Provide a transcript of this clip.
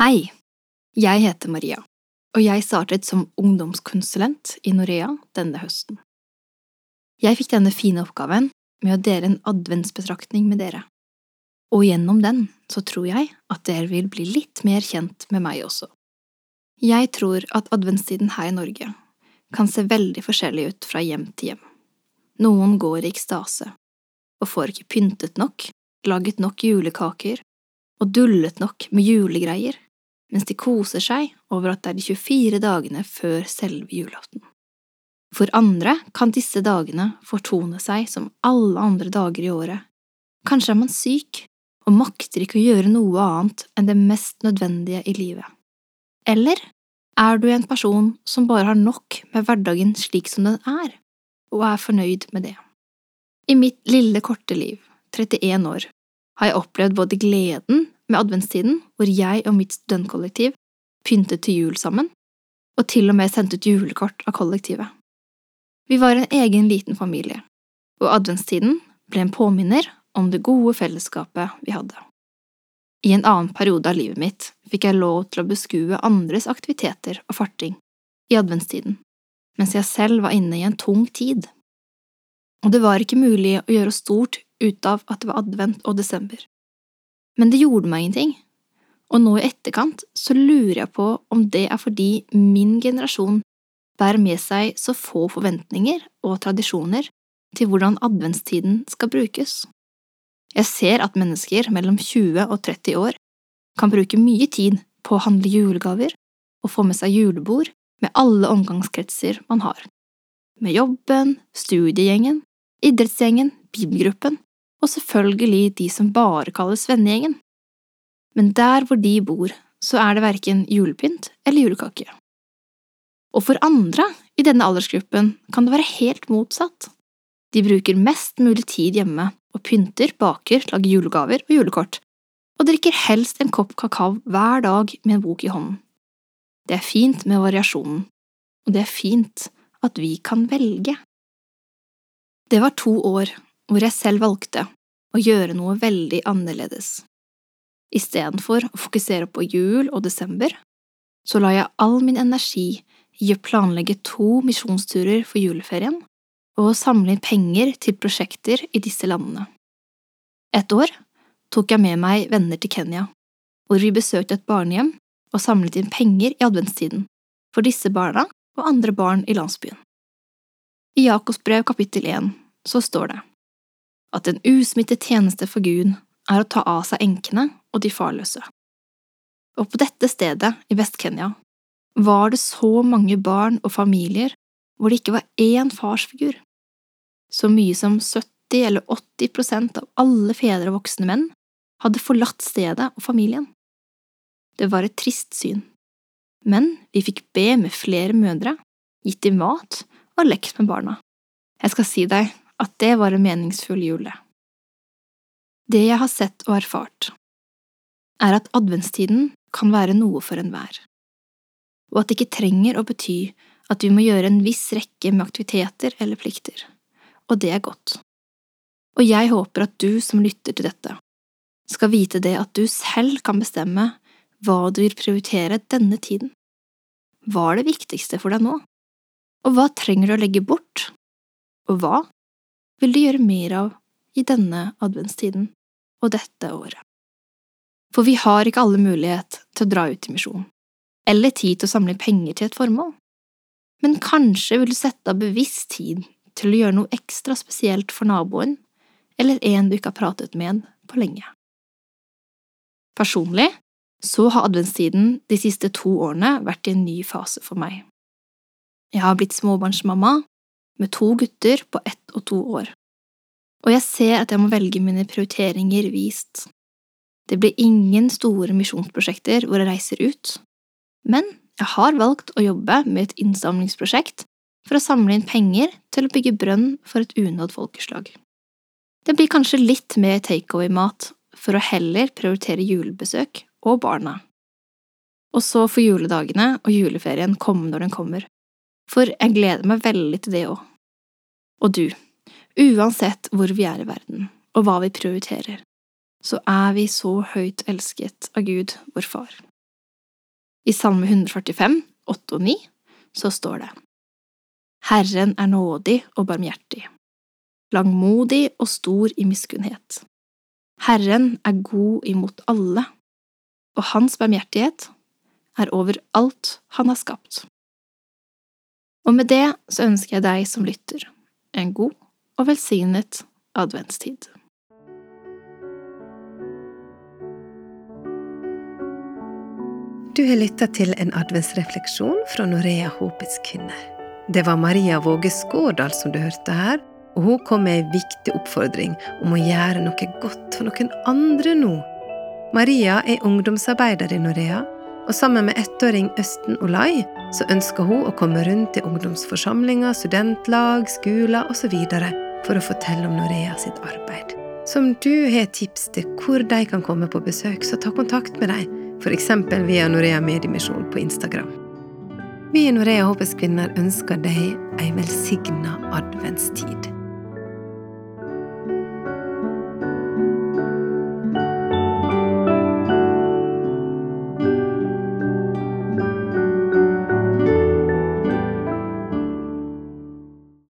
Hei, jeg heter Maria, og jeg startet som ungdomskonsulent i Norea denne høsten. Jeg fikk denne fine oppgaven med å dele en adventsbetraktning med dere, og gjennom den så tror jeg at dere vil bli litt mer kjent med meg også. Jeg tror at adventstiden her i Norge kan se veldig forskjellig ut fra hjem til hjem. Noen går i ekstase og får ikke pyntet nok, laget nok julekaker og dullet nok med julegreier, mens de koser seg over at det er de 24 dagene før selve julaften. For andre kan disse dagene fortone seg som alle andre dager i året. Kanskje er man syk og makter ikke å gjøre noe annet enn det mest nødvendige i livet. Eller er du en person som bare har nok med hverdagen slik som den er, og er fornøyd med det? I mitt lille, korte liv, 31 år, har jeg opplevd både gleden med adventstiden, hvor jeg og mitt studentkollektiv pyntet til jul sammen, og til og med sendte ut julekort av kollektivet. Vi var en egen liten familie, og adventstiden ble en påminner om det gode fellesskapet vi hadde. I en annen periode av livet mitt fikk jeg lov til å beskue andres aktiviteter og farting i adventstiden, mens jeg selv var inne i en tung tid. Og det var ikke mulig å gjøre stort ut av at det var advent og desember. Men det gjorde meg ingenting, og nå i etterkant så lurer jeg på om det er fordi min generasjon bærer med seg så få forventninger og tradisjoner til hvordan adventstiden skal brukes. Jeg ser at mennesker mellom 20 og 30 år kan bruke mye tid på å handle julegaver og få med seg julebord med alle omgangskretser man har. Med jobben, studiegjengen, idrettsgjengen, bibelgruppen og selvfølgelig de som bare kalles vennegjengen. Men der hvor de bor, så er det verken julepynt eller julekake. Og for andre i denne aldersgruppen kan det være helt motsatt. De bruker mest mulig tid hjemme og pynter, baker, lager julegaver og julekort, og drikker helst en kopp kakao hver dag med en bok i hånden. Det er fint med variasjonen, og det er fint at vi kan velge. Det var to år hvor jeg selv valgte å gjøre noe veldig annerledes. Istedenfor å fokusere på jul og desember, så la jeg all min energi i å planlegge to misjonsturer for juleferien og å samle inn penger til prosjekter i disse landene. Et år tok jeg med meg venner til Kenya, hvor vi besøkte et barnehjem og samlet inn penger i adventstiden for disse barna og andre barn i landsbyen. I Jakobs brev kapittel 1 så står det at en usmittet tjeneste for Gud er å ta av seg enkene og de farløse. Og på dette stedet i Vest-Kenya var det så mange barn og familier hvor det ikke var én farsfigur. Så mye som 70 eller 80 prosent av alle fedre og voksne menn hadde forlatt stedet og familien. Det var et trist syn, men vi fikk be med flere mødre, gitt dem mat og lekt med barna. Jeg skal si deg at det var en meningsfull jule. Det jeg har sett og erfart, er at adventstiden kan være noe for enhver, og at det ikke trenger å bety at vi må gjøre en viss rekke med aktiviteter eller plikter, og det er godt. Og jeg håper at du som lytter til dette, skal vite det at du selv kan bestemme hva du vil prioritere denne tiden. Hva er det viktigste for deg nå? Og hva trenger du å legge bort? Og hva vil du gjøre mer av i denne adventstiden og dette året? For vi har ikke alle mulighet til å dra ut i misjon, eller tid til å samle penger til et formål men kanskje vil du sette av bevisst tid til å gjøre noe ekstra spesielt for naboen eller en du ikke har pratet med på lenge. Personlig så har adventstiden de siste to årene vært i en ny fase for meg. Jeg har blitt småbarnsmamma med to gutter på ett og to år, og jeg ser at jeg må velge mine prioriteringer vist. Det blir ingen store misjonsprosjekter hvor jeg reiser ut, men jeg har valgt å jobbe med et innsamlingsprosjekt for å samle inn penger til å bygge brønn for et unådd folkeslag. Det blir kanskje litt mer takeaway-mat for å heller prioritere julebesøk og barna. Og så får juledagene og juleferien komme når den kommer, for jeg gleder meg veldig til det òg. Og du, uansett hvor vi er i verden og hva vi prioriterer, så er vi så høyt elsket av Gud, vår Far. I Salme 145, 8 og 9, så står det Herren er nådig og barmhjertig, langmodig og stor i miskunnhet. Herren er god imot alle, og hans barmhjertighet er over alt han har skapt. Og med det så ønsker jeg deg som lytter, en god og velsignet adventstid. Du har lytta til en adventsrefleksjon fra Norea Håpets kvinner. Det var Maria Våge Skårdal som du hørte her, og hun kom med ei viktig oppfordring om å gjøre noe godt for noen andre nå. Maria er ungdomsarbeider i Norea, og sammen med ettåring Østen Olai så ønsker hun å komme rundt til ungdomsforsamlinger, studentlag, skoler osv. for å fortelle om Norea sitt arbeid. Så om du har tips til hvor de kan komme på besøk, så ta kontakt med dem, f.eks. via Norea Mediemisjon på Instagram. Vi i Norea Håpets Kvinner ønsker deg ei velsigna adventstid.